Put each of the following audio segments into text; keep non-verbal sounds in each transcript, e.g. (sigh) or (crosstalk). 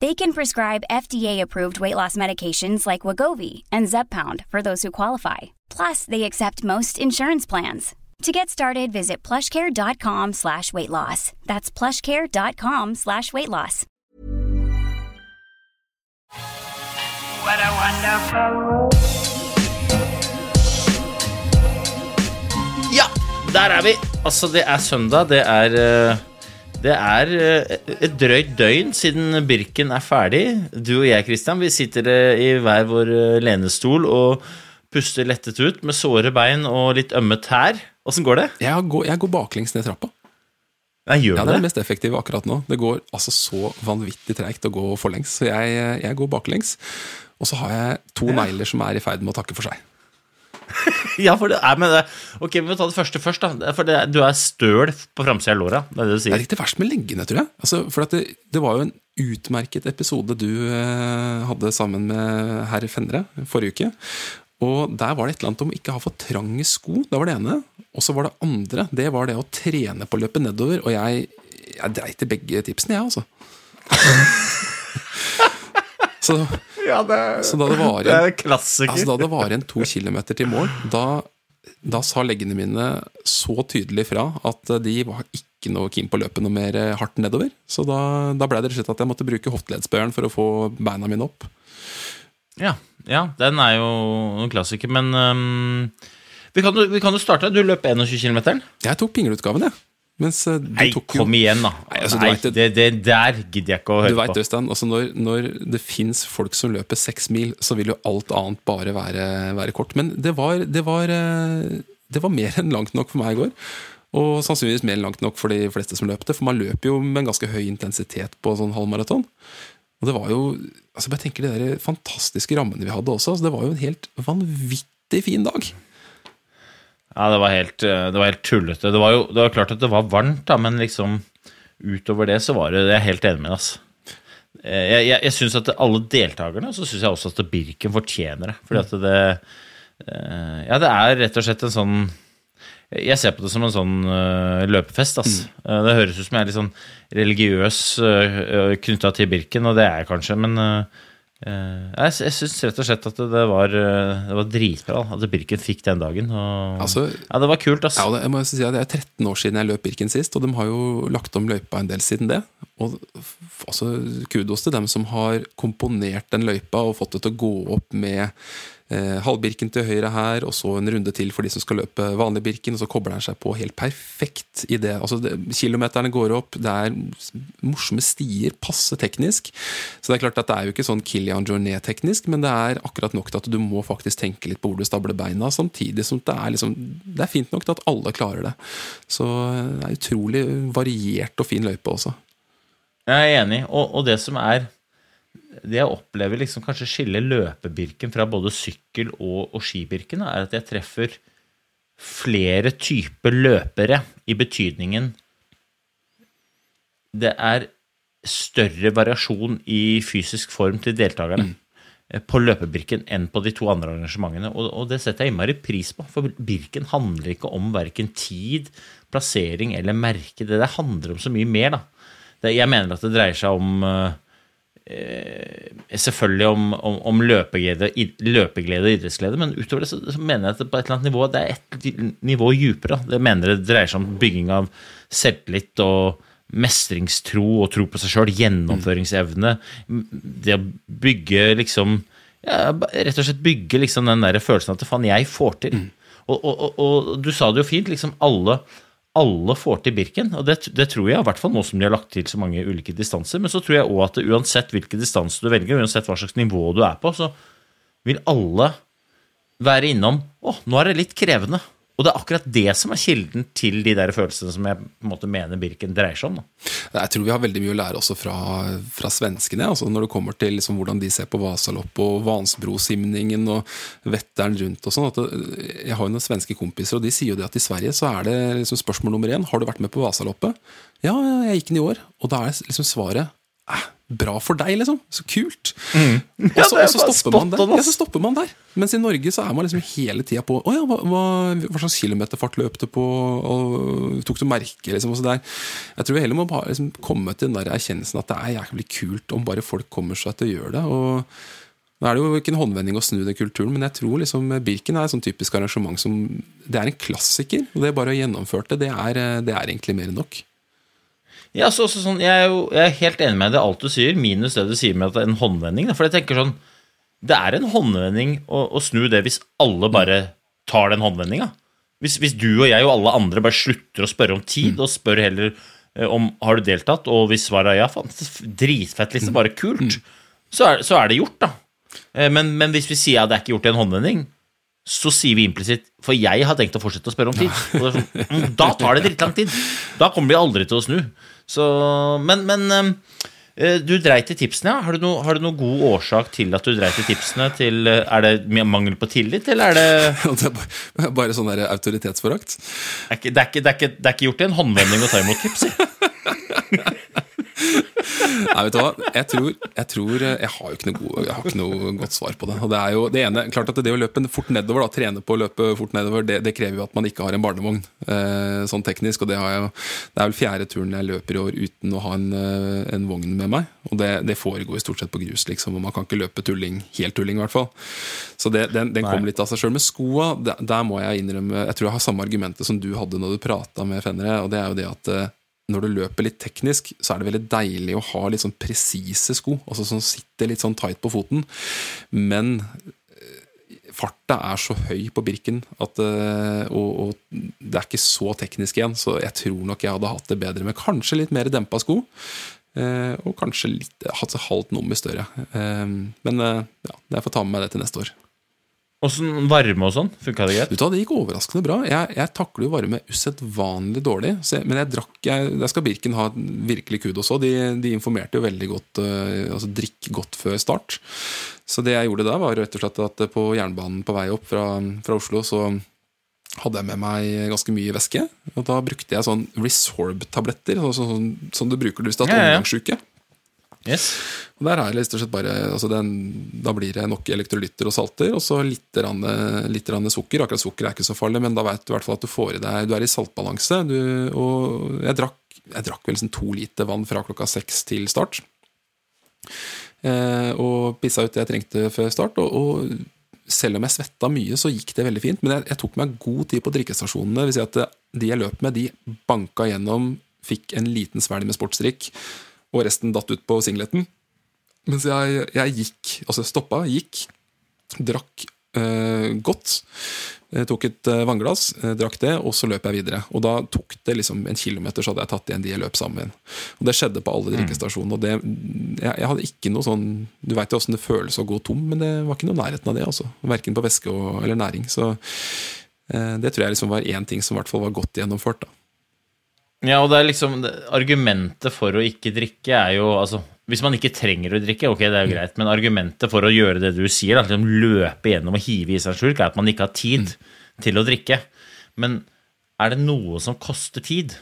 They can prescribe FDA-approved weight loss medications like Wagovi and Zepbound for those who qualify. Plus, they accept most insurance plans. To get started, visit plushcare.com slash weight loss. That's plushcare.com slash weight loss. What a wonderful world. Ja, der er vi! Altså, det er søndag. Det er eh, Det er eh, et drøyt døgn siden Birken er ferdig. Du og jeg, Christian, vi sitter eh, i hver vår eh, lenestol og puster lettet ut med såre bein og litt ømme tær. Åssen går det? Jeg går, jeg går baklengs ned trappa. Jeg gjør Ja, Det er det mest effektive akkurat nå. Det går altså så vanvittig treigt å gå forlengs. Så jeg, jeg går baklengs. Og så har jeg to negler som er i ferd med å takke for seg. (laughs) Ja, for det er med det. Ok, vi må ta det første først, da. For det, du er støl på framsida av låra. Det er det du Det er ikke det verst med leggene, tror jeg. Altså, for det, det var jo en utmerket episode du eh, hadde sammen med herr Fenre forrige uke. Og der var det et eller annet om å ikke ha for trange sko. Det var det ene. Og så var det andre. Det var det å trene på å løpe nedover. Og jeg, jeg dreit i begge tipsene, jeg, altså. (laughs) så, Ja, det så da det var (laughs) det er en klassiker. Altså Da det var igjen to kilometer til mål, da, da sa leggene mine så tydelig fra at de var ikke noe keen på å løpe noe mer eh, hardt nedover. Så da, da ble det rett og slett at jeg måtte bruke hofteleddsbøyeren for å få beina mine opp. Ja, ja, den er jo en klassiker, men um, vi, kan, vi kan jo starte. Du løp 21 km. Jeg tok pingleutgaven, jeg. Mens eh, du Nei, tok jo kom igjen, da. Nei, altså, Nei, vet det- det, der gidder jeg ikke å Du høre vet, på. Øystein, altså når, når det fins folk som løper seks mil, så vil jo alt annet bare være, være kort. Men det var, det, var, eh, det var mer enn langt nok for meg i går. Og sannsynligvis mer enn langt nok for de fleste som løp det. For man løper jo med en ganske høy intensitet på sånn halvmaraton. Og det var jo altså bare tenker de der fantastiske rammene vi hadde også. Altså det var jo en helt vanvittig fin dag. Ja, det var helt, øh, det var helt tullete. Det var jo det var klart at det var varmt, da, men liksom utover det så var det Jeg er helt enig med deg, altså. Eh, Jeg, jeg, jeg syns at alle deltakerne, så syns jeg også at Birken fortjener det. Fordi at det eh, Ja, det er rett og slett en sånn jeg ser på det som en sånn uh, løpefest. Ass. Eh, det høres ut som jeg er litt sånn religiøs uh, knytta til Birken, og det er jeg kanskje, men eh, eh, jeg, jeg syns rett og slett at det var, eh, det var dritbra at Birken fikk den dagen. Og, Altså, ja, det var kult, ass. Ja, det, jeg må si at det er 13 år siden jeg løp Birken sist, og de har jo lagt om løypa en del siden det. Og altså, Kudos til dem som har komponert den løypa og fått det til å gå opp med eh, halvbirken til høyre her, og så en runde til for de som skal løpe vanlig Birken, og så kobler han seg på helt perfekt i det. Altså, det kilometerne går opp, det er morsomme stier, passe teknisk. Så det er klart at det er jo ikke sånn Kilian Jornet-teknisk, men det er akkurat nok til at du må faktisk tenke litt på hvor du stabler beina, samtidig som det er, liksom, det er fint nok til at alle klarer det. Så eh, det er utrolig variert og fin løype også. Jeg er enig, og, og det som er Det jeg opplever liksom kanskje skiller løpebirken fra både sykkel- og, og skibirken, er at jeg treffer flere typer løpere i betydningen Det er større variasjon i fysisk form til deltakerne mm. på løpebirken enn på de to andre arrangementene, og, og det setter jeg innmari pris på, for Birken handler ikke om verken tid, plassering eller merke. Det der handler om så mye mer, da. Det, jeg mener at det dreier seg om eh, eh, Selvfølgelig om, om, om løpeglede, løpeglede og idrettsglede, men utover det så, så mener jeg at det på et eller annet nivå det er et nivå dypere. Det mener det dreier seg om bygging av selvtillit og mestringstro og tro på seg sjøl, gjennomføringsevne. Det å bygge liksom ja, rett og slett bygge liksom den der følelsen at faen, jeg får til. Og, og, og, og du sa det jo fint, liksom alle, alle får til Birken. Og det, det tror jeg, i hvert fall nå som de har lagt til så mange ulike distanser. Men så tror jeg òg at uansett hvilken distanse du velger, uansett hva slags nivå du er på, så vil alle være innom Å, nå er det litt krevende. Og det er akkurat det som er kilden til de der følelsene som jeg på en måte mener Birken dreier seg om. Da. Jeg tror vi har veldig mye å lære også fra, fra svenskene. Altså når det kommer til liksom hvordan de ser på Vasalopp og Vansbrosimningen og Vetteren rundt og sånn. Jeg har jo noen svenske kompiser, og de sier jo det at i Sverige så er det liksom spørsmål nummer én. Har du vært med på Vasaloppet? Ja, jeg gikk den i år. Og da er liksom svaret eh, bra for deg, liksom. Så kult. Mm. Ja, er og så bare stopper man der. Ja, så stopper man der. Mens i Norge så er man liksom hele tida på Å ja, hva, hva, hva slags kilometerfart løp du på? Og tok du merke? Liksom, og så der. Jeg tror vi heller må bare liksom, komme til den der erkjennelsen at det er jævlig kult om bare folk kommer seg til å gjøre det. og nå er det jo ikke en håndvending å snu den kulturen, men jeg tror liksom Birken er et sånn typisk arrangement som Det er en klassiker. og Det bare å gjennomføre det, det er, det er egentlig mer enn nok. Ja, så, så, sånn, jeg, er jo, jeg er helt enig med deg alt du sier, minus det du sier med at det er en håndvending. Da. For jeg tenker sånn Det er en håndvending å, å snu det hvis alle bare tar den håndvendinga. Hvis, hvis du og jeg og alle andre bare slutter å spørre om tid, og spør heller eh, om har du deltatt, og hvis svaret er ja, faen, dritfett, liksom, bare kult, så, er, så er det gjort, da. Eh, Men, men hvis vi sier at det er ikke gjort i en håndvending, så sier vi implisitt For jeg har tenkt å fortsette å spørre om tid. Er sånn, mm, da tar det dritlang tid. Da kommer vi aldri til å snu. Så, men men eh, du dreit i tipsene, ja. Har du, noen har du noe god årsak til at du dreit i tipsene? Til, eh, er det mangel på tillit, eller er det (laughs) Det er (laughs) bare, sånn der autoritetsforakt. er ikke, det, er ikke, det, er ikke, det er ikke gjort i en håndvending å ta imot tips? si. (laughs) Nei, vet du hva? Jeg tror Jeg, tror, eh, jeg har jo ikke noe, gode, jeg har ikke noe godt svar på det. Og det er jo det ene, klart at det å løpe fort nedover, da, trene på å løpe fort nedover, det, det krever jo at man ikke har en barnevogn, eh, sånn teknisk. Og det har jeg Det er vel fjerde turen jeg løper i år uten å ha en, eh, en vogn med meg. Og det, det foregår i stort sett på grus, liksom. Og man kan ikke løpe tulling, helt tulling, i hvert fall. Så det, den, den kom litt av seg sjøl. Med skoa, der, der må jeg innrømme Jeg tror jeg har samme argumentet som du hadde når du prata med Fenre, og det er jo det at eh, når du løper litt teknisk, så er det veldig deilig å ha litt sånn presise sko, altså som sitter litt sånn tight på foten. Men eh, farta er så høy på Birken, at, eh, og, og det er ikke så teknisk igjen, så jeg tror nok jeg hadde hatt det bedre med kanskje litt mer dempa sko. eh, Og kanskje litt, hatt halvt nummer større. Men ja, jeg får ta med meg det til neste år. Åssen varme og sånn? Funka det greit? Det gikk overraskende bra. Jeg, jeg takler jo varme usedvanlig dårlig. Jeg, men jeg drakk jeg, Der skal Birken ha virkelig kudos òg. De, de informerte jo veldig godt Uh, Altså drikk godt før start. Så det jeg gjorde da, var rett og slett at på jernbanen på vei opp fra, fra Oslo, så hadde jeg med meg ganske mye væske. Og da brukte jeg sånn Resorb-tabletter, sånn, sånn, sånn du bruker hvis du har hatt omgangssjuke. Yes. Og der har jeg rett og slett bare altså den, Da blir det nok elektrolytter og salter, og så litt, rande, litt rande sukker. Akkurat sukker er ikke så farlig, men da vet du i hvert fall at du får i deg Du er i saltbalanse. Du, og jeg drakk, jeg drakk vel sånn to liter vann fra klokka seks til start. Eh, og pissa ut det jeg trengte før start. Og, og selv om jeg svetta mye, så gikk det veldig fint. Men jeg, jeg tok meg god tid på drikkestasjonene. Vil si at de jeg løp med, de banka gjennom, fikk en liten svelg med sportsdrikk, og resten datt ut på singleten. Mens jeg, jeg gikk, altså stoppa, gikk, drakk eh, godt. Jeg tok et eh, vannglass, eh, drakk det, og så løp jeg videre. Og da tok det liksom en kilometer, så hadde jeg tatt igjen de jeg løp sammen. Og det skjedde på alle drikkestasjonene. Og det, jeg, jeg hadde ikke noe sånn Du veit jo åssen det føles å gå tom, men det var ikke noe nærheten av det. altså. Verken på væske og, eller næring. Så eh, det tror jeg liksom var én ting som i hvert fall var godt gjennomført. da. Ja, og det er liksom Argumentet for å ikke drikke er jo altså, Hvis man ikke trenger å drikke, ok, det er jo greit, men argumentet for å gjøre det du sier, da, liksom løpe gjennom og hive i seg en slurk, er at man ikke har tid til å drikke. Men er det noe som koster tid,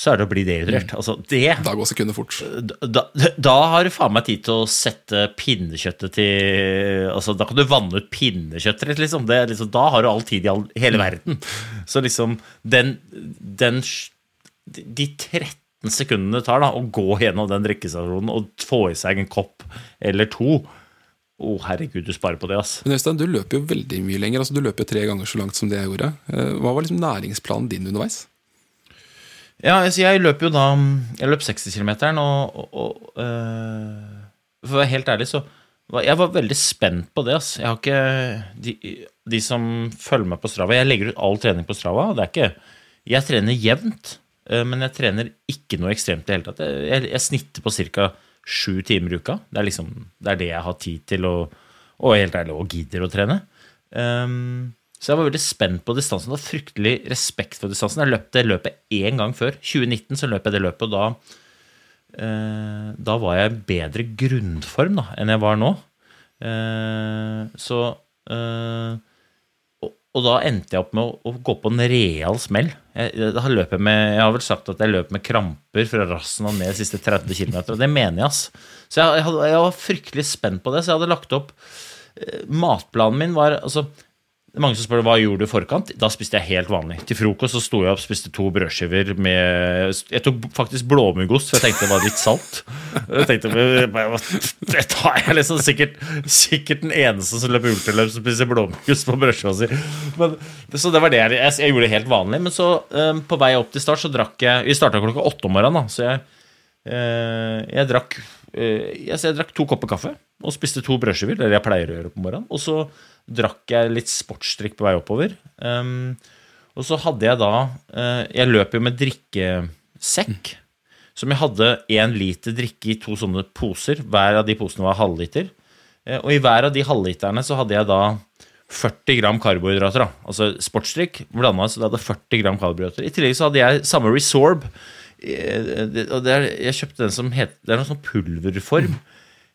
så er det å bli dehydrert. Altså, det Da går sekundet fort. da, da har du faen meg tid til å sette pinnekjøttet til Altså, Da kan du vanne ut pinnekjøttet ditt, liksom. Det, liksom. Da har du all tid i all, hele verden. Så liksom den, den De 13 sekundene det tar da å gå gjennom den drikkestasjonen og få i seg en kopp eller to Å, herregud, du sparer på det, ass. Men Øystein, du løper jo veldig mye lenger. altså Du løper tre ganger så langt som det jeg gjorde. Eh, Hva var liksom næringsplanen din underveis? Ja, altså jeg løper jo da Jeg løp 60 km, og, og, og øh, For å være helt ærlig, så Jeg var veldig spent på det. ass. Jeg har ikke de, de som følger meg på Strava Jeg legger ut all trening på Strava. Det er ikke Jeg trener jevnt, eh, men jeg trener ikke noe ekstremt i det hele tatt. Jeg, jeg, jeg snitter på ca. sju timer i uka. Det er liksom Det er det jeg har tid til og, Og helt ærlig og gidder å trene. Um, så jeg var veldig spent på distansen. Og fryktelig respekt for distansen. Jeg løp det løpet én gang før. 2019 så løp jeg det løpet, og da Eh, da var jeg i bedre grunnform da, enn jeg var nå. Eh, så eh, og, og, da endte jeg opp med å, å gå på en real smell. Jeg, jeg, med, jeg, har vel sagt at jeg løp med kramper fra rassen og ned de siste 30 km, og det mener jeg, ass. Så jeg, jeg, var fryktelig spent på det, så jeg hadde lagt opp Matplanen min var altså mange som spør hva gjorde du i forkant. Da spiste jeg helt vanlig. Til frokost så sto jeg opp spiste to brødskiver med Jeg tok faktisk blåmuggost, for jeg tenkte det var litt salt. Jeg tenkte Det tar jeg liksom sikkert, sikkert den eneste som løper ultraløp som spiser blåmuggost på brødskiva si. Så det var det jeg, jeg, gjorde det helt vanlig. Men så, um, på vei opp til start, så drakk jeg Vi starta klokka åtte om morgenen, da, så jeg, uh, jeg drakk uh, jeg, jeg drakk to kopper kaffe og spiste to brødskiver, det er det jeg pleier å gjøre på morgenen. Og så drakk jeg litt sportsdrikk på vei oppover. Um, og så hadde jeg da uh, Jeg løp jo med drikkesekk. Som jeg hadde én liter drikke i to sånne poser. Hver av de posene var halvliter. Uh, og i hver av de halvliterne så hadde jeg da 40 gram karbohydrater. da, Altså sportsdrikk blanda så det hadde 40 gram karbohydrater. I tillegg så hadde jeg samme Resorb. Uh, og jeg kjøpte den som het Det er noen sånn pulverform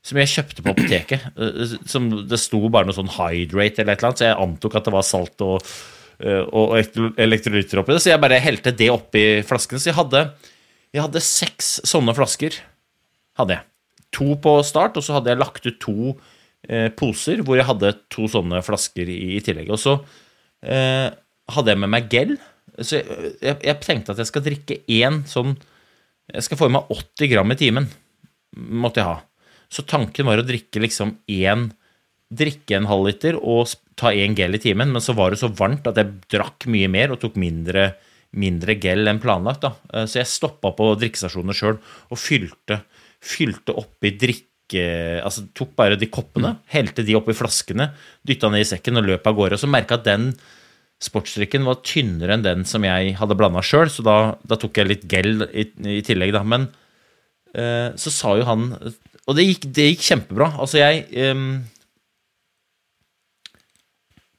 som jeg kjøpte på apoteket. (clears throat) Eh, som Det sto bare noe sånn hydrate eller et eller annet, så jeg antok at det var salt og, eh, og elektrolytter oppi det. Så jeg bare helte det oppi flasken. Så jeg hadde, jeg hadde seks sånne flasker. hadde jeg. To på start, og så hadde jeg lagt ut to eh, poser hvor jeg hadde to sånne flasker i, i tillegg. Og så eh, hadde jeg med meg gel. Så jeg, jeg, jeg, tenkte at jeg skal drikke én sånn Jeg skal få i meg 80 gram i timen, måtte jeg ha. Så tanken var å drikke liksom én drikke en halvliter og ta én gel i timen, men så var det så varmt at jeg drakk mye mer og tok mindre, mindre gel enn planlagt. Da. Eh, så jeg stoppa på drikkestasjonene sjøl og fylte, fylte oppi drikke Altså tok bare de koppene, mm. helte de oppi flaskene, dytta ned i sekken og løp av gårde. Og så merka at den sportsdrikken var tynnere enn den som jeg hadde blanda sjøl, så da, da, tok jeg litt gel i, i tillegg, da. Men eh, så sa jo han og det gikk, det gikk kjempebra. Altså, jeg um,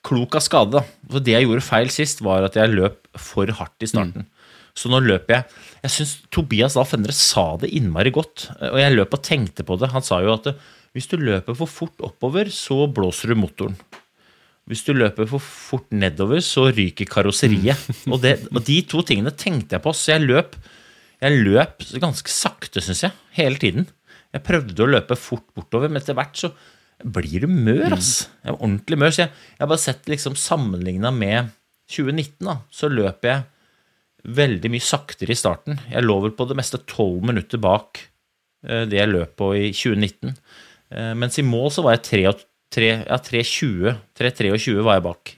Klok av skade, da. For det jeg gjorde feil sist, var at jeg løp for hardt i starten. Mm. Så nå løper jeg Jeg syns Tobias da Fendre sa det innmari godt, og jeg løp og tenkte på det. Han sa jo at hvis du løper for fort oppover, så blåser du motoren. Hvis du løper for fort nedover, så ryker karosseriet. Mm. Og, det, og de to tingene tenkte jeg på, så jeg løp, jeg løp ganske sakte, syns jeg, hele tiden. Jeg prøvde å løpe fort bortover, men etter hvert så blir du mør, ass. Jeg er ordentlig mør. Så jeg, jeg har bare sett liksom sammenligna med 2019, da, så løper jeg veldig mye saktere i starten. Jeg lå vel på det meste tolv minutter bak eh, det jeg løp på i 2019. Eh, mens i mål så var jeg 3.20. Ja, 3.23 var jeg bak.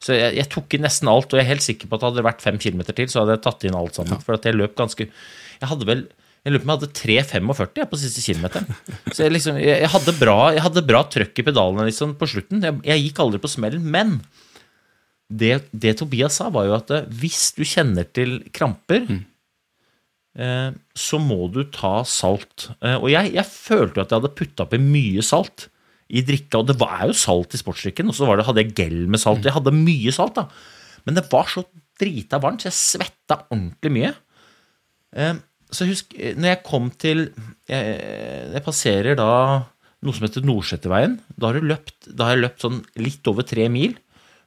Så jeg, jeg, tok inn nesten alt, og jeg er helt sikker på at hadde det vært fem kilometer til, så hadde jeg tatt inn alt sammen. Ja. For at jeg løp ganske Jeg hadde vel jeg lurer på om jeg hadde 3,45 på siste kilometeren. Så jeg, liksom, jeg, jeg, hadde bra, jeg hadde bra trøkk i pedalene liksom, på slutten. Jeg, gikk aldri på smellen. Men det, det, Tobias sa, var jo at eh, hvis du kjenner til kramper, mm. eh, så må du ta salt. Eh, og jeg, følte jo at jeg hadde putta oppi mye salt i drikka. Og det var jo salt i sportsdrikken, og så hadde jeg gel med salt. Jeg hadde mye salt, da. Men det var så drita varmt, så jeg svetta ordentlig mye. Eh, så husk, når jeg kom til Jeg, jeg passerer da noe som heter Nordseterveien. Da har, da har jeg løpt sånn litt over tre mil.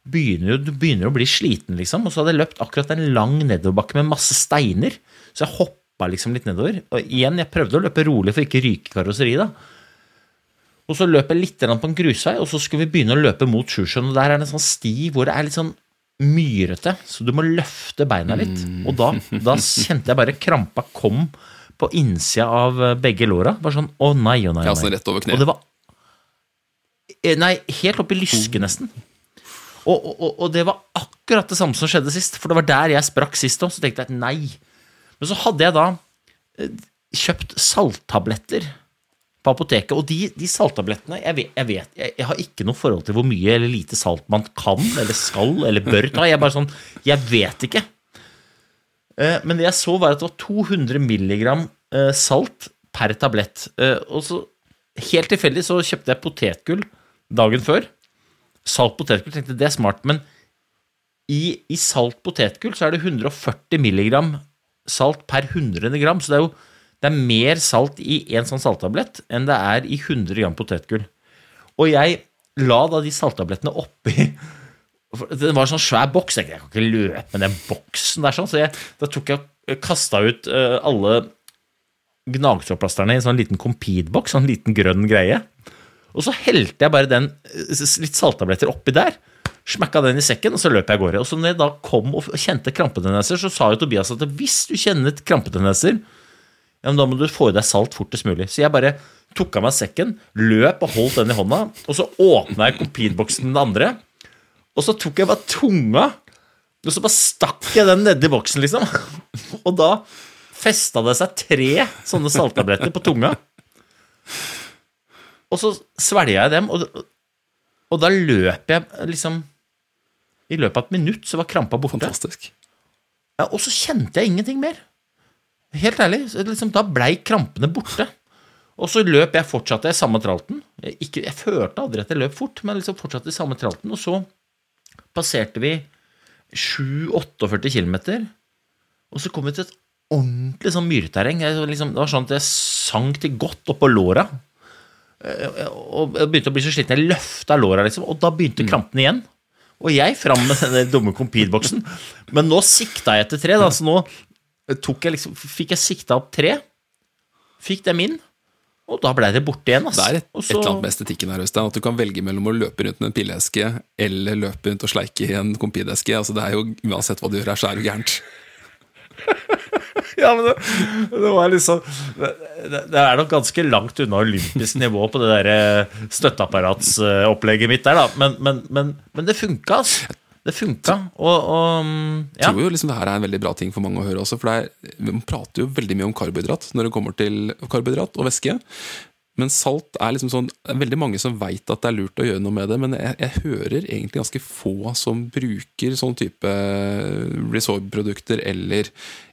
Begynner, du begynner å bli sliten, liksom. Og så hadde jeg løpt akkurat en lang nedoverbakke med masse steiner. Så jeg hoppa liksom litt nedover. Og igjen, jeg prøvde å løpe rolig for ikke ryke karosseriet, da. Og så løp jeg litt på en grusvei, og så skulle vi begynne å løpe mot Sjusjøen. Og der er det en sånn sti hvor det er litt sånn myrete, så du må løfte beina litt. Mm. Og da, da kjente jeg bare krampa kom på innsida av begge låra. Bare sånn å nei, å nei. Å nei. Altså rett over kneet. Og det var eh, Nei, helt opp i lysket, oh. nesten. Og, og, og, det var akkurat det samme som skjedde sist, for det var der jeg sprakk sist òg. Så tenkte jeg nei. Men så hadde jeg da eh, kjøpt salttabletter på apoteket. Og de, de salttablettene jeg vet, jeg, vet jeg, jeg har ikke noe forhold til hvor mye eller lite salt man kan eller skal eller bør ta. Jeg er bare sånn, jeg vet ikke. Eh, Men det jeg så, var at det var 200 milligram eh, salt per tablett. Eh, Og så, helt tilfeldig, så kjøpte jeg potetgull dagen før. Salt potetgull. Tenkte det er smart. Men i, i salt potetgull så er det 140 milligram salt per 100 gram. Så det er jo det er mer salt i en sånn salttablett enn det er i 100 gram potetgull. Og jeg la da de salttablettene oppi Det var en sånn svær boks. Jeg kan ikke løpe med den boksen der, sånn, så jeg, da tok jeg kasta ut eh, alle gnagsårplasterne i en sånn liten Compede-boks, sånn liten grønn greie. Og så helte jeg bare den eh, litt salttabletter oppi der. Smakka den i sekken, og så løp jeg av gårde. Og så når jeg da kom og kjente krampetendenser, så sa jo Tobias at hvis du kjenner krampetendenser, ja, men da må du få i deg salt fortest mulig. Så jeg bare tok av meg sekken, løp og holdt den i hånda, og så åpna jeg Compede-boksen den andre, og så tok jeg bare tunga, og så bare stakk jeg den nedi boksen, liksom. (laughs) Og da festa det seg tre sånne salttabletter på tunga. Og så svelga jeg dem, og, og da løp jeg liksom I løpet av et minutt så var krampa borte. Fantastisk. Ja, og så kjente jeg ingenting mer. Helt ærlig. Liksom, da blei krampene borte. Og så løp jeg fortsatte jeg samme tralten. Jeg, ikke, jeg følte aldri at jeg løp fort, men liksom fortsatte i samme tralten. Og så passerte vi 7-48 km, og så kom vi til et ordentlig sånn myrterreng. Jeg, liksom, det var sånn at jeg sank til godt oppå låra. Eh, Og jeg begynte å bli så sliten. Jeg løfta låra, liksom, og da begynte krampene igjen. Og jeg fram med den dumme Compete-boksen. Men nå sikta jeg etter tre, da, så nå jeg liksom, fikk jeg sikta opp tre. Fikk dem inn, og da blei det borte igjen. ass. Det er et, så, et eller annet med estetikken her, Øystein. At du kan velge mellom å løpe rundt med en pilleeske eller løpe rundt og sleike i en kompideske. Altså, det er jo Uansett hva du gjør her, så er det gærent. (laughs) Ja, men det, det var liksom det, det, det er nok ganske langt unna olympisk nivå på det der eh, støtteapparatsopplegget mitt der, da. Men, men, men, men det funka, altså. Det funka. Og, og ja. Jeg tror jo liksom det her er en veldig bra ting for mange å høre også, for er, man prater jo veldig mye om karbohydrat når det kommer til karbohydrat og væske. Men salt er liksom sånn veldig mange som veit at det er lurt å gjøre noe med det, men jeg, jeg hører egentlig ganske få som bruker sånn type Resorb-produkter eller,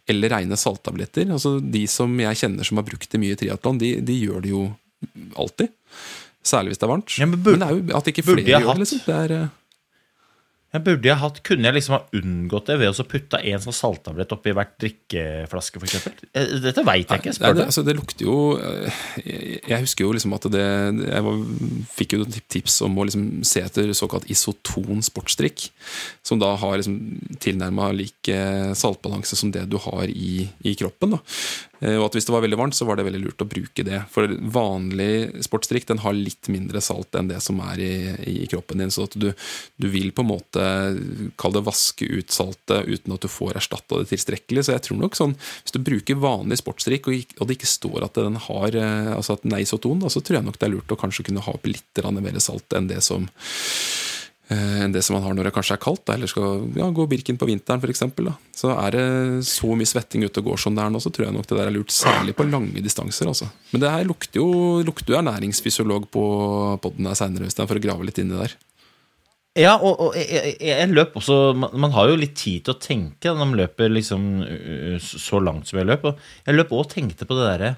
eller rene salttabletter. Altså De som jeg kjenner som har brukt det mye i triatlon, de, de gjør det jo alltid. Særlig hvis det er varmt. Ja, men burde- det er jo at ikke flere gjør det. Liksom. det er, eh, Jeg burde jeg hatt, Kunne jeg liksom ha unngått det ved å så putte en sånn salttablett oppi hvert drikkeflaske, f.eks.? Dette veit jeg ikke. Spør det, du? altså, det lukter jo eh, Jeg, jeg husker jo liksom at det Jeg var, fikk jo tips om å liksom se etter såkalt isoton sportsdrikk. Som da har liksom tilnærma lik eh, saltbalanse som det du har i, i kroppen. Da. Eh, Og at hvis det var veldig varmt, så var det veldig lurt å bruke det. For vanlig sportsdrikk den har litt mindre salt enn det som er i, i kroppen din. Så at du, du vil på en måte kall det vaske ut saltet uten at du får erstatta det tilstrekkelig. Så jeg tror nok sånn, hvis du bruker vanlig sportsdrikk, og, og det ikke står at den har eh, altså at den er isoton, da, så tror jeg nok det er lurt å kanskje kunne ha opp litt mer salt enn det som enn det som man har når det kanskje er kaldt, eller skal ja, gå Birken på vinteren f.eks. Så er det så mye svetting ute og går som det er nå, så tror jeg nok det der er lurt, særlig på lange distanser. Altså. Men det her lukter jo, lukter jo ernæringsfysiolog på podden her seinere, for å grave litt inn i der. Ja, og, og jeg, jeg, løp også man, man har jo litt tid til å tenke når man løper liksom så langt som jeg løp. Og jeg løp òg og tenkte på det derre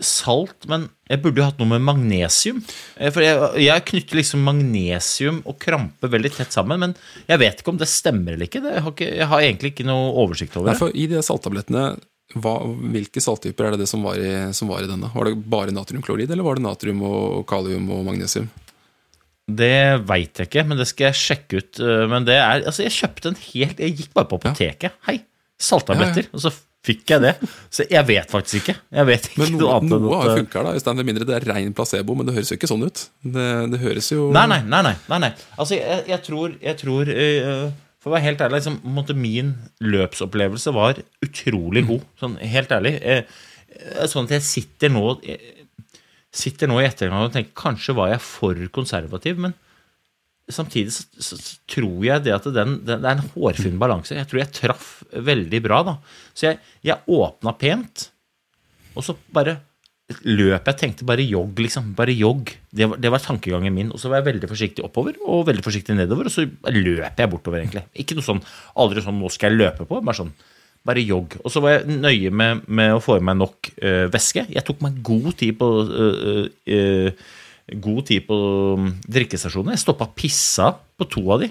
salt, men jeg burde jo hatt noe med magnesium. Eh, For jeg, jeg knytter liksom magnesium og krampe veldig tett sammen, men jeg vet ikke om det stemmer eller ikke. Jeg, har ikke jeg har egentlig ikke noe oversikt over det. I de salttablettene, hva, hvilke salttyper er det det som var, i, som var i denne? Var det bare natriumklorid, eller var det natrium og kalium og magnesium? Det veit jeg ikke, men det skal jeg sjekke ut. Eh, Men det er Altså, jeg kjøpte en helt Jeg gikk bare på apoteket. Hei, salttabletter. Og så fikk jeg det. Så jeg vet faktisk ikke. Jeg vet ikke Men noe noe, noe har jo at- funka, da. Med mindre det er rein placebo, men det høres jo ikke sånn ut. Det, det høres jo Nei, nei, nei. nei, nei. Altså, jeg, jeg tror, jeg tror uh, For å være helt ærlig, liksom, måtte, min løpsopplevelse var utrolig god. Sånn helt ærlig. Eh, eh, sånn at jeg sitter nå jeg Sitter nå i ettergang og tenker kanskje var jeg for konservativ, men samtidig så, så, så tror jeg det at den, den, det er en hårfin balanse. Jeg tror jeg traff veldig bra, da. Så jeg, jeg åpna pent, og så bare løp jeg tenkte bare jogg, liksom. Bare jogg. Det var, det var tankegangen min. Og så var jeg veldig forsiktig oppover og veldig forsiktig nedover, og så løp jeg bortover, egentlig. Ikke noe sånn aldri sånn 'nå skal jeg løpe på', bare sånn bare jogg. Og så var jeg nøye med, med å få i meg nok øh, væske. Jeg tok meg god tid på øh, øh, God tid på mm, drikkestasjonene. Jeg stoppa pissa på to av de.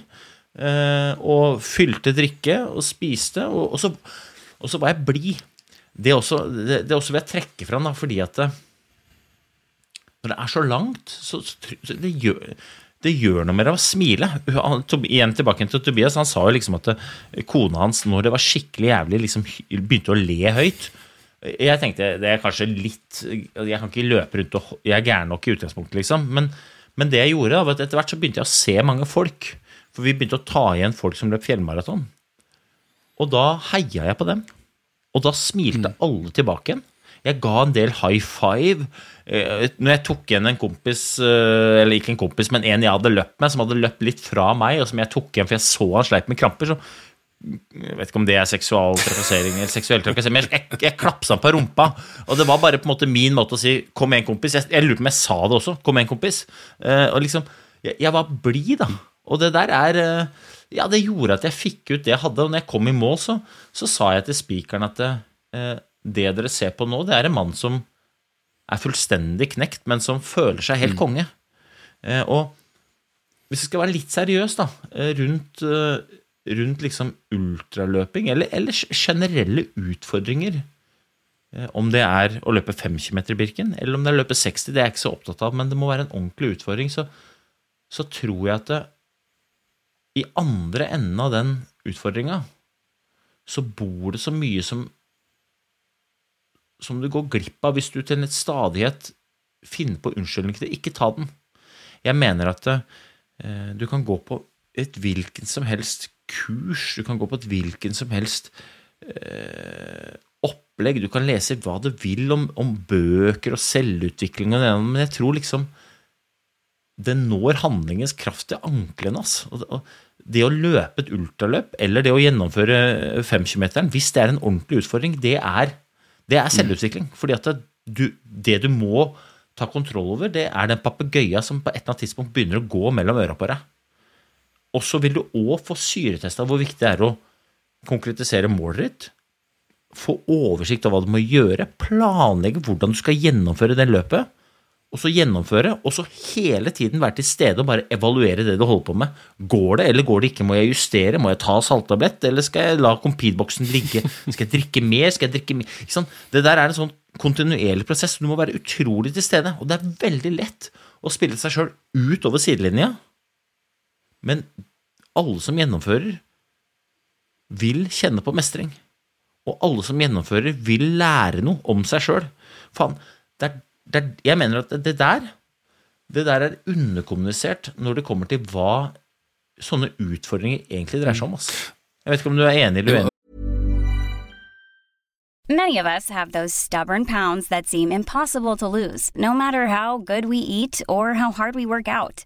øh, og fylte drikke og spiste. Og, og, så, og så var jeg blid. Det, også- det, det også vil jeg trekke fram, da, fordi at det, når det er så langt, så, så, det, gjør, det gjør noe med deg å smile. Igjen tilbake til Tobias. Han sa jo liksom at eh, kona hans, når det var skikkelig jævlig, liksom begynte å le høyt. Jeg tenkte det er kanskje litt Jeg kan ikke løpe rundt og Jeg er gæren nok i utgangspunktet, liksom. Men, men det jeg gjorde, var at etter hvert så begynte jeg å se mange folk. For vi begynte å ta igjen folk som løp fjellmaraton. Og da heia jeg på dem. Og da smilte alle tilbake igjen. Jeg ga en del high five. Eh, Når jeg tok igjen en kompis, eh, eller ikke en kompis, men en jeg hadde løpt med, som hadde løpt litt fra meg, og som jeg tok igjen for jeg så han sleit med kramper, så jeg vet ikke om det er seksual trakassering eller seksuell trakassering, men jeg, jeg, klapsa på rumpa. Og det var bare på en måte min måte å si 'kom igjen, kompis'. Jeg, jeg lurer på om jeg sa det også. 'Kom igjen, kompis'. Uh, og liksom, jeg, jeg var blid, da. Og det der er uh, Ja, det gjorde at jeg fikk ut det jeg hadde. Og når jeg kom i mål, så, så sa jeg til spikeren at uh, det dere ser på nå, det er en mann som er fullstendig knekt, men som føler seg helt konge. Eh, og hvis vi skal være litt seriøs da, rundt, rundt liksom ultraløping, eller, eller generelle utfordringer, eh, om det er å løpe 5 km i Birken, eller om det er å løpe 60, det er jeg ikke så opptatt av, men det må være en ordentlig utfordring, så, så tror jeg at det, i andre enden av den utfordringa, så bor det så mye som som du går glipp av hvis du til en stadighet finner på unnskyldninger til ikke ta den. Jeg mener at eh, du kan gå på et hvilken som helst kurs, du kan gå på et hvilken som helst eh, opplegg, du kan lese hva du vil om, om bøker og selvutvikling, og det, men jeg tror liksom det når handlingens kraft til anklene. og det å løpe et ultraløp eller det å gjennomføre femkilometeren, hvis det er en ordentlig utfordring, det er, det er selvutvikling. Fordi at det, du, det du må ta kontroll over, det er den papegøyen som på et eller annet tidspunkt begynner å gå mellom øra på deg. Og så vil du òg få syretesta hvor viktig det er å konkretisere målet ditt. Få oversikt over hva du må gjøre, planlegge hvordan du skal gjennomføre det løpet og så gjennomføre, og så hele tiden være til stede og bare evaluere det du holder på med. Går det, eller går det ikke? Må jeg justere? Må jeg ta salttablett, eller skal jeg la Compete-boksen ligge? Skal jeg drikke mer? Skal jeg drikke mer? Ikke sant? Det der er en sånn kontinuerlig prosess. Du må være utrolig til stede, og det er veldig lett å spille seg sjøl ut over sidelinja, men alle som gjennomfører, vil kjenne på mestring. Og alle som gjennomfører, vil lære noe om seg sjøl. Faen, det er, det er, jeg mener at det der det der er underkommunisert når det kommer til hva sånne utfordringer egentlig dreier seg om. Ass. Jeg vet ikke om du er enig eller uenig. Many of us have those stubborn pounds that seem impossible to lose, no matter how good we eat or how hard we work out.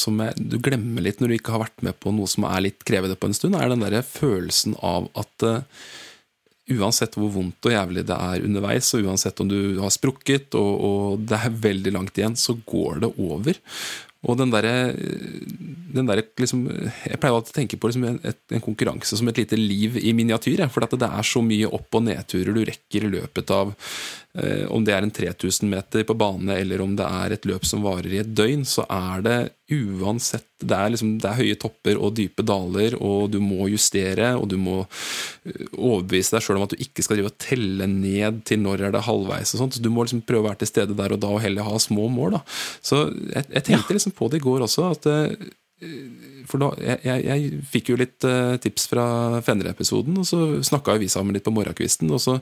som jeg, du glemmer litt når du ikke har vært med på noe som er litt krevende på en stund, er den der følelsen av at uh, uansett hvor vondt og jævlig det er underveis, og uansett om du har sprukket og, og det er veldig langt igjen, så går det over. Og den derre der, liksom, Jeg pleier alltid å tenke på liksom en, en konkurranse som et lite liv i miniatyr. For det er så mye opp- og nedturer du rekker i løpet av Om det er en 3000 meter på bane, eller om det er et løp som varer i et døgn, så er det uansett Det er, liksom, det er høye topper og dype daler, og du må justere, og du må overbevise deg sjøl om at du ikke skal drive og telle ned til når er det halvveis. og sånt, så Du må liksom prøve å være til stede der og da og heller ha små mål. da. Så jeg, jeg tenkte liksom på det i går også. at eh, for da, jeg, jeg, fikk jo litt tips fra Fenner-episoden, og så snakka vi sammen litt på morgenkvisten. og så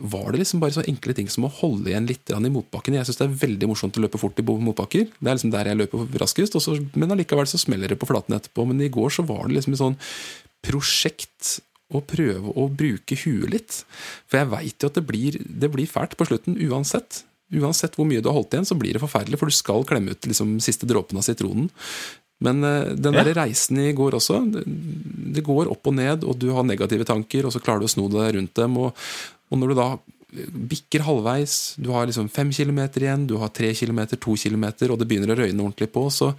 var det liksom bare så enkle ting som å holde igjen litt i motbakken. Jeg syns det er veldig morsomt å løpe fort i motbakker. Det er liksom der jeg løper raskest, så, men allikevel så smeller det på flaten etterpå. Men i går så var det liksom et sånn prosjekt å prøve å bruke huet litt. For jeg veit jo at det blir, det blir fælt på slutten uansett. Uansett hvor mye du har holdt igjen, så blir det forferdelig, for du skal klemme ut liksom, siste dråpen av sitronen. Men uh, den der reisen i går også, det, det, går opp og ned, og du har negative tanker, og så klarer du å sno deg rundt dem. Og, og når du da bikker halvveis, du har liksom fem kilometer igjen, du har tre kilometer, to kilometer, og det begynner å røyne ordentlig på, så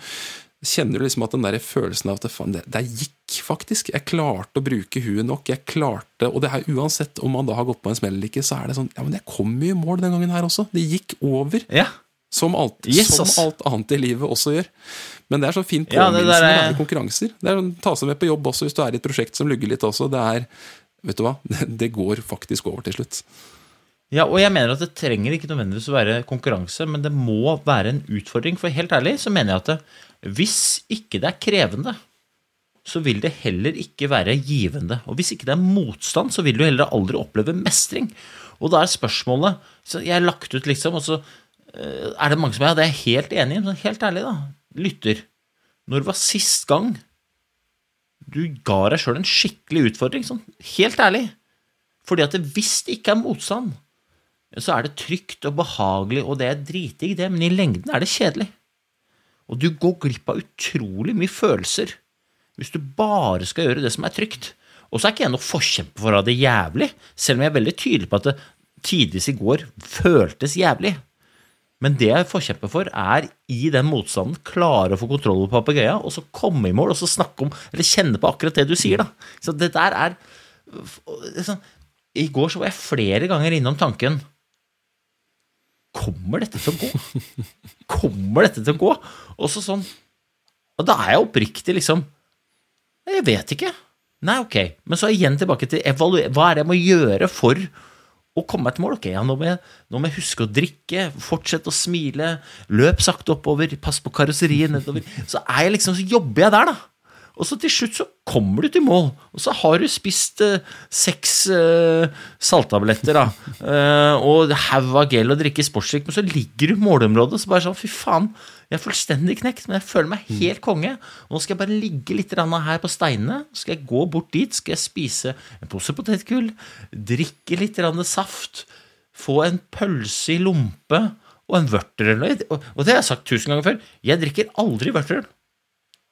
kjenner du liksom at den der følelsen av at det, faen, det, det gikk faktisk. Jeg klarte å bruke huet nok. jeg klarte, Og det her uansett om man da har gått på en smell eller ikke, så er det sånn Ja, men jeg kom jo i mål den gangen her også. Det gikk over. Ja. Som, alt, yes, som alt annet i livet også gjør. Men det er så fin påminnelse ja, er... med konkurranser. Det er å Ta seg med på jobb også hvis du er i et prosjekt som lugger litt også. Det er vet du hva, (laughs) det går faktisk over til slutt. Ja, og jeg mener at det trenger ikke nødvendigvis å være konkurranse, men det må være en utfordring. For helt ærlig så mener jeg at det, hvis ikke det er krevende, så vil det heller ikke være givende. Og hvis ikke det er motstand, så vil du heller aldri oppleve mestring. Og da er spørsmålet så Jeg har lagt ut, liksom, og så eh, er det mange som er det er helt enig i, men helt ærlig, da, lytter. Når var sist gang du ga deg sjøl en skikkelig utfordring, sånn helt ærlig. Fordi at hvis det ikke er motstand, så er det trygt og behagelig, og det er dritdigg, det, men i lengden er det kjedelig. Og du går glipp av utrolig mye følelser hvis du bare skal gjøre det som er trygt. Og så er ikke jeg noe forkjemper for å ha det jævlig, selv om jeg er veldig tydelig på at det tidvis i går føltes jævlig. Men det jeg forkjemper for, er i den motstanden klare å få kontroll på papegøyen, og så komme i mål og så snakke om, eller kjenne på akkurat det du sier. da. Så det der er liksom, I går så var jeg flere ganger innom tanken Kommer dette til å gå? Kommer dette til å gå? Og så sånn Og da er jeg oppriktig liksom Jeg vet ikke. Nei, ok. Men så igjen tilbake til. Hva er det jeg må gjøre for og komme meg til mål. Ok, ja, nå, må jeg, nå må jeg huske å drikke, fortsette å smile, løp sakte oppover, pass på karosseriet nedover. Så liksom, så jobber jeg der, da. Og så til slutt så kommer du til mål, og så har du spist eh, seks eh, salttabletter da, (laughs) eh, og haug av gel og drikke sportsdrikk, men så ligger du i målområdet og så bare sånn Fy faen, jeg er fullstendig knekt, men jeg føler meg helt konge. Og nå skal jeg bare ligge litt her på steinene. Så skal jeg gå bort dit, skal jeg spise en pose potetgull, drikke litt saft, få en pølse i lompe og en vørterøl. Og det har jeg sagt tusen ganger før. Jeg drikker aldri vørterøl.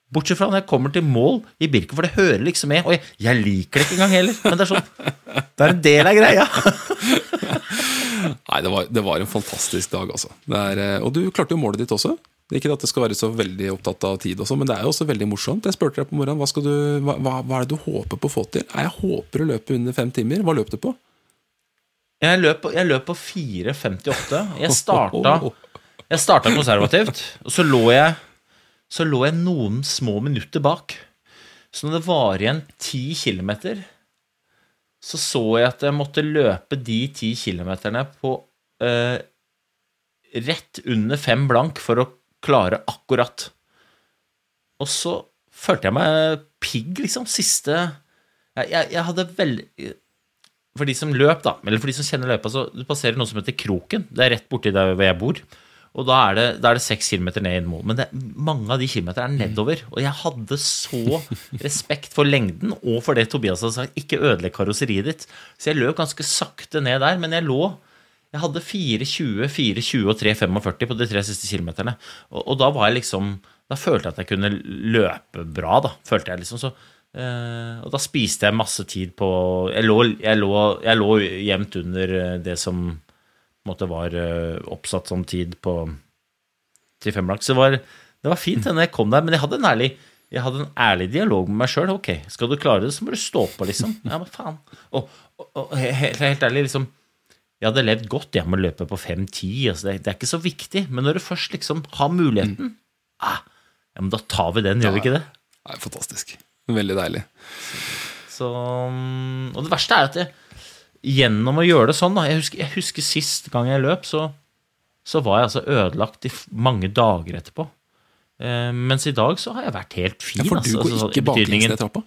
Bortsett fra når jeg kommer til mål i Birken, for det hører liksom med. Og jeg, jeg liker det ikke engang heller, men det er sånn Det er en del av greia. Nei, det var, det var, en fantastisk dag, altså. Er, eh, og du klarte jo målet ditt også. Ikke at det skal være så veldig opptatt av tid, også, men det er jo også veldig morsomt. Jeg spurte deg på morgenen hva, du, hva, hva, er det du håper på å få til. Jeg håper å løpe under fem timer. Hva løp du på? Jeg løp, jeg løp på 4,58. Jeg starta, jeg starta konservativt, og så lå jeg så lå jeg noen små minutter bak. Så når det var igjen ti kilometer, så så jeg at jeg måtte løpe de ti kilometerne på eh, rett under fem blank for å klare akkurat. Og så følte jeg meg pigg, liksom. Siste Jeg, jeg, jeg hadde veldig For de som løp, da, eller for de som kjenner løypa, så du passerer noe som heter Kroken. Det er rett borti der hvor jeg bor. Og da er det, da er det seks kilometer ned i mål. Men det, mange av de kilometerne er nedover. Og jeg hadde så (laughs) respekt for lengden og for det Tobias hadde sagt. Ikke ødelegg karosseriet ditt. Så jeg løp ganske sakte ned der. Men jeg lå Jeg hadde 4,20, 4,20 og 3,45 på de tre siste kilometerne. Og, og, da var jeg liksom Da følte jeg at jeg kunne løpe bra, da. Følte jeg liksom så Uh, og da spiste jeg masse tid på Jeg lå, jeg lå, jeg lå jevnt under eh, det som måte var uh, oppsatt som tid på, til femblank. Så det var, det var fint når jeg kom der, men jeg hadde en ærlig, jeg hadde en ærlig dialog med meg sjøl. Ok, skal du klare det, så må du stå på, liksom. Ja, men faen. Og, og, og helt, helt, ærlig, liksom Jeg hadde levd godt jeg med å løpe på 5-10. Altså det, det, er ikke så viktig. Men når du først liksom har muligheten, mm. ah, ja, men da tar vi den, gjør vi ikke det? Det er fantastisk. Veldig deilig. Så Så, mm, og det verste er at jeg, gjennom å gjøre det sånn da, jeg, husker, jeg husker sist gang jeg løp, så, så var jeg altså ødelagt i mange dager etterpå. Eh, mens i dag så har jeg vært helt fin. Ja, for du altså, går altså, ikke baklengs ned trappa.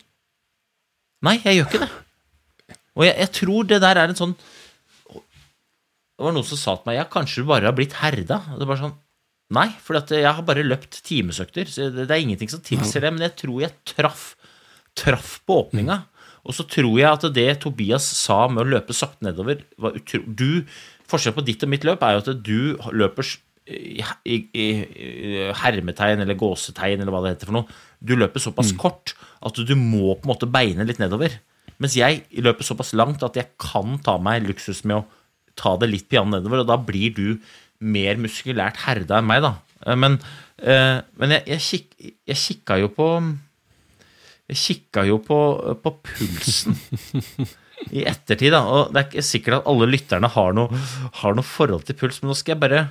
Nei, jeg gjør ikke det. Og jeg, jeg tror det der er en sånn Det var noen som sa til meg Ja, kanskje du bare har blitt herda. Og Det bare sånn Nei, for jeg har bare løpt timesøkter. Så det, det er ingenting som tilsier det. Men jeg tror jeg traff, traff på åpninga. Og så tror jeg at det Tobias sa med å løpe sakte nedover var utro... Du, Forskjellen på ditt og mitt løp er jo at du løper i, i, i, hermetegn eller gåsetegn eller hva det heter for noe. Du løper såpass kort at du må på en måte beine litt nedover. Mens jeg løper såpass langt at jeg kan ta meg luksus med å ta det litt piano nedover, og da blir du mer muskulært herda enn meg, da. Eh, Men, eh, men jeg, jeg, kik, jeg kikka jo på Jeg kikka jo på, på pulsen i ettertid, da. Og det er ikke sikkert at alle lytterne har noe, har noe forhold til puls, men nå skal jeg bare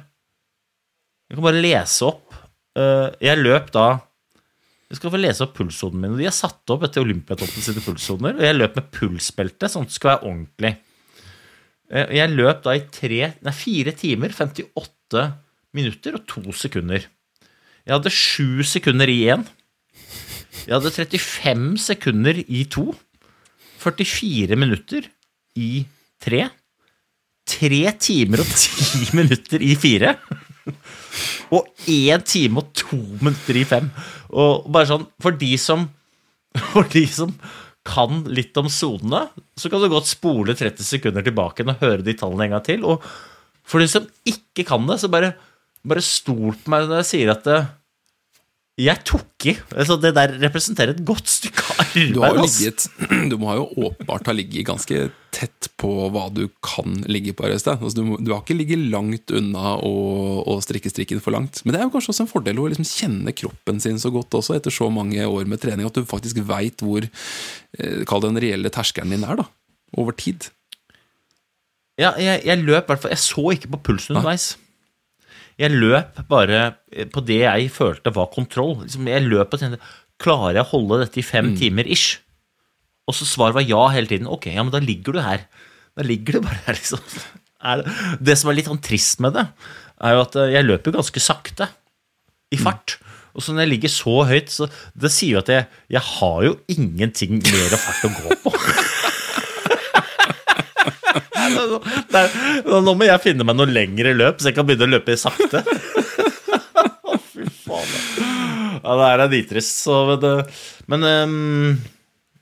Jeg kan bare lese opp. Eh, Jeg løp da Jeg skal få lese opp pulssonene min. og De har satt opp etter Olympiatoppen sine pulssoner, og jeg løp med pulsbelte, sånn at det skal være ordentlig. Eh, Jeg løp da i tre, nei, fire timer, 58 minutter og to sekunder. Jeg hadde sju sekunder i Jeg hadde 35 sekunder i to. 44 minutter i tre. Tre timer og ti (laughs) minutter i fire. Og én time og to minutter i fem. Og bare sånn, for de som, for de som kan litt om sonene, så kan du godt spole 30 sekunder tilbake og høre de tallene en gang til. Og for de som ikke kan det, så bare, bare stol på meg når jeg sier at det, jeg tok i. Altså, det der representerer et godt stykke arbeid. Du ligget (clears throat) Du må jo åpenbart ha ligget ganske tett på hva du kan ligge på. Altså, du, må- du har ikke ligget langt unna å, å strikke strikken for langt. Men det er jo kanskje også en fordel å liksom kjenne kroppen sin så godt også, etter så mange år med trening, at du faktisk veit hvor eh, Kall det den reelle terskelen din er, da. Over tid. Ja, jeg, jeg løp i hvert fall Jeg så ikke på pulsen underveis. Jeg løp bare på det jeg følte var kontroll. Liksom, jeg løp og tenkte Klarer jeg å holde dette i fem timer ish? Og så svaret var ja hele tiden. Ok, ja, men da ligger du her. Da ligger du bare her, liksom. Det, det som er litt sånn trist med det, er jo at eh, jeg løper ganske sakte i fart. Og så når jeg ligger så høyt, så det sier jo at jeg, jeg har jo ingenting mer fart å gå på. (laughs) Er, nå må jeg finne meg noe lengre løp, så jeg kan begynne å løpe sakte. Fy faen. Ja, det er nitrist, så det- Men um,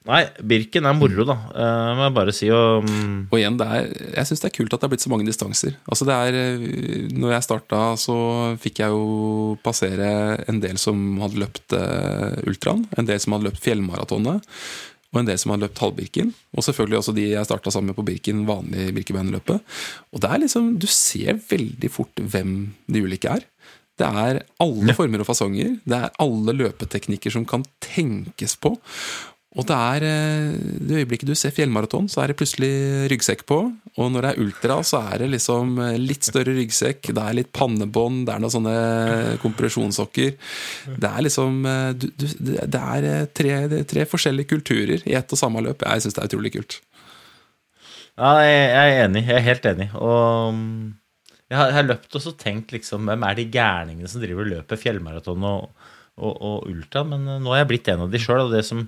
Nei, Birken er moro, da. Uh, må jeg bare si. Og, um... Og igjen, er, jeg syns det er kult at det er blitt så mange distanser. Altså det er, eh, når jeg starta, så fikk jeg jo passere en del som hadde løpt uh, ultraen, en del som hadde løpt fjellmaratonet, og en del som har løpt halvbirken. Og selvfølgelig også de jeg starta sammen med på Birken, vanlig Birkebeinerløpet. Og det er liksom, du ser veldig fort hvem de ulike er. Det er alle former og fasonger. Det er alle løpeteknikker som kan tenkes på. Og det er eh, det øyeblikket du ser fjellmaraton, så er det plutselig ryggsekk på. Og når det er ultra, så er det liksom eh, litt større ryggsekk. Det er litt pannebånd, det er noen sånne kompresjonssokker. Det er liksom eh, du, du, Det er eh, tre, tre forskjellige kulturer i ett og samme løp. Jeg syns det er utrolig kult. ja, jeg, er enig. Jeg er helt enig. Og jeg har, jeg har løpt og så tenkt liksom Hvem er de gærningene som driver og løper fjellmaraton og, og, og ultra? Men nå har jeg blitt en av de sjøl. Og det som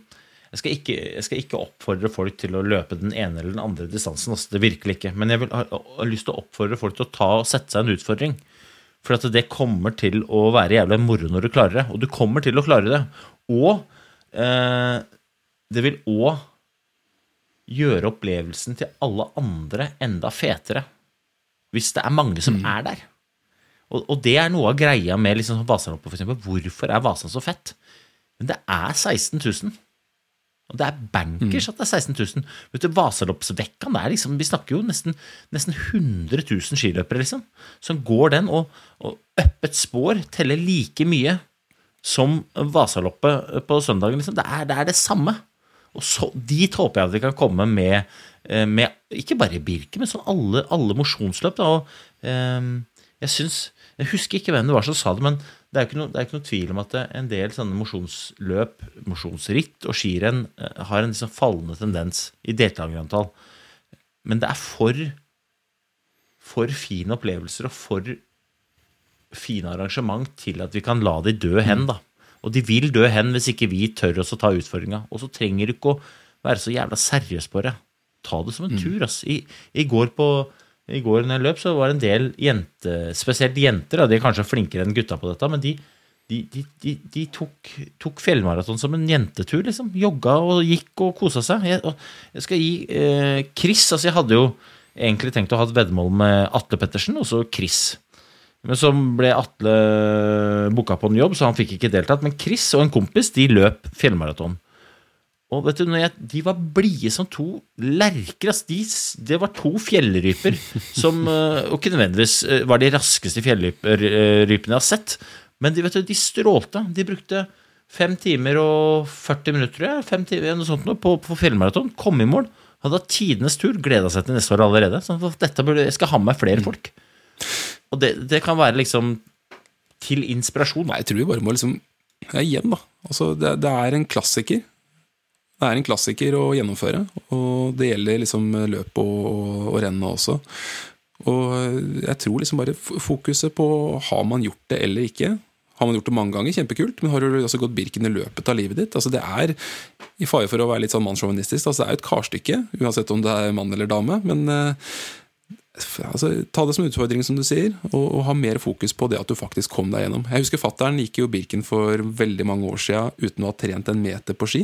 jeg skal, ikke, jeg skal ikke oppfordre folk til å løpe den ene eller den andre distansen. Altså, det virkelig ikke. Men jeg vil, har, har lyst til å oppfordre folk til å ta og sette seg en utfordring. For at det kommer til å være jævlig moro når du klarer det. Og du kommer til å klare det. Og eh, det vil òg gjøre opplevelsen til alle andre enda fetere. Hvis det er mange som er der. Og, og det er noe av greia med liksom Vasaloppet, f.eks. Hvorfor er Vasan så fett? Men det er 16 000. Og det er bankers at det er 16 000. Vet du, Vasaloppsvekkan, det er liksom, vi snakker jo nesten, nesten 100 000 skiløpere, liksom, som går den, og, og øppet spår teller like mye som Vasaloppet på søndagen. Liksom. Det, er, det er det samme. Og så, dit håper jeg at vi kan komme med, eh, med ikke bare Birke, men sånn alle, alle mosjonsløp. da, Og, eh, jeg syns Jeg husker ikke hvem det var som sa det, men det er jo ikke ikke noe tvil om at en del sånne mosjonsløp, mosjonsritt og skirenn eh, har en liksom fallende tendens i deltakerantall. Men det er for, for fine opplevelser og for fine arrangement til at vi kan la de dø hen, da. Og de vil dø hen hvis ikke vi tør oss å ta utfordringa. Og så trenger du ikke å være så jævla seriøs på det. Ta det som en tur, ass. I, i går på i går når jeg løp, så var det en del jenter, spesielt jenter, de er kanskje flinkere enn gutta på dette, men de, de, de, de, de tok, tok fjellmaraton som en jentetur, liksom. Jogga og gikk og kosa seg. Jeg, og jeg skal gi eh, Chris Altså, jeg hadde jo egentlig tenkt å ha et veddemål med Atle Pettersen, og så Chris. Men så ble Atle booka på en jobb, så han fikk ikke deltatt. Men Chris og en kompis de løp fjellmaraton. Og vet du, jeg, De var blide som to lerker. Altså, De, det var to fjellryper som (laughs) eh, Og ikke nødvendigvis eh, var de raskeste fjellrypene jeg har sett, men de, vet du, de strålte. De brukte fem timer og 40 minutter tror jeg, fem timer, noe sånt, nå, på, på fjellmaraton. Kom i mål. Hadde hatt tidenes tur. Gleda seg til neste år allerede. Sånn at dette burde, jeg skal ha med flere folk. Og det, det kan være liksom til inspirasjon. Nei, jeg tror vi bare må liksom ja, Igjen, da. Altså, det, det er en klassiker. Det er en klassiker å gjennomføre, og det gjelder liksom løp og, og, og også. Og jeg tror liksom bare fokuset på har man gjort det eller ikke. Har man gjort det mange ganger, kjempekult, men har du også gått Birken i løpet av livet ditt? Altså Det er, i fare for å være litt sånn mannssjåvinistisk, altså det er jo et karstykke, uansett om det er mann eller dame. Men eh, altså, ta det som utfordring, som du sier, og, og, ha mer fokus på det at du faktisk kom deg gjennom. Jeg husker Fattern gikk jo Birken for veldig mange år siden uten å ha trent en meter på ski.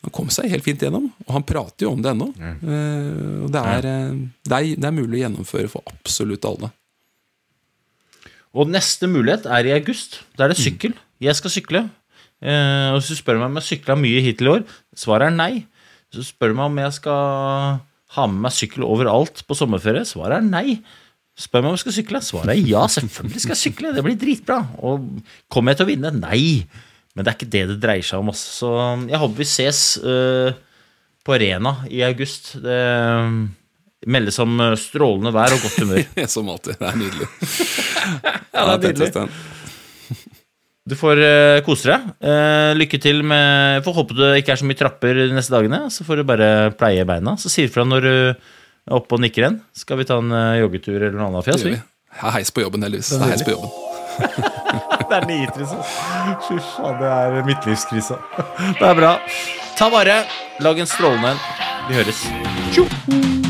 Han kom seg helt fint gjennom, og han prater jo om det ennå. Mm. Uh, det, er, uh, det, er, det er mulig å gjennomføre for absolutt alle. Og neste mulighet er i august. Da er det sykkel. Jeg skal sykle. Uh, og Hvis du spør meg om jeg har sykla mye hittil i år, svaret er nei. Du spør meg om jeg skal ha med meg sykkel overalt på sommerferie, svaret er nei. Spør meg om jeg skal sykle, svaret er ja. Selvfølgelig skal jeg sykle, det blir dritbra. Og kommer jeg til å vinne? Nei. Men det er ikke det det dreier seg om. Også. Så jeg håper vi ses uh, på Rena i august. Det uh, meldes om uh, strålende vær og godt humør. (laughs) Som alltid. Det er nydelig. (laughs) ja, det er nydelig. Du får uh, kose deg. Uh, lykke til med Får håpe det ikke er så mye trapper de neste dagene. Så får du bare pleie beina. Så sier fra når du er oppe og nikker igjen. Skal vi ta en uh, joggetur eller noe annet fjas? Jeg har heis på jobben, heldigvis. Det er heis på jobben. (laughs) det er nitrist. Fy faen, det er midtlivskrisa. Det er bra. Ta vare. Lag en strålende en. Vi høres. Tjo!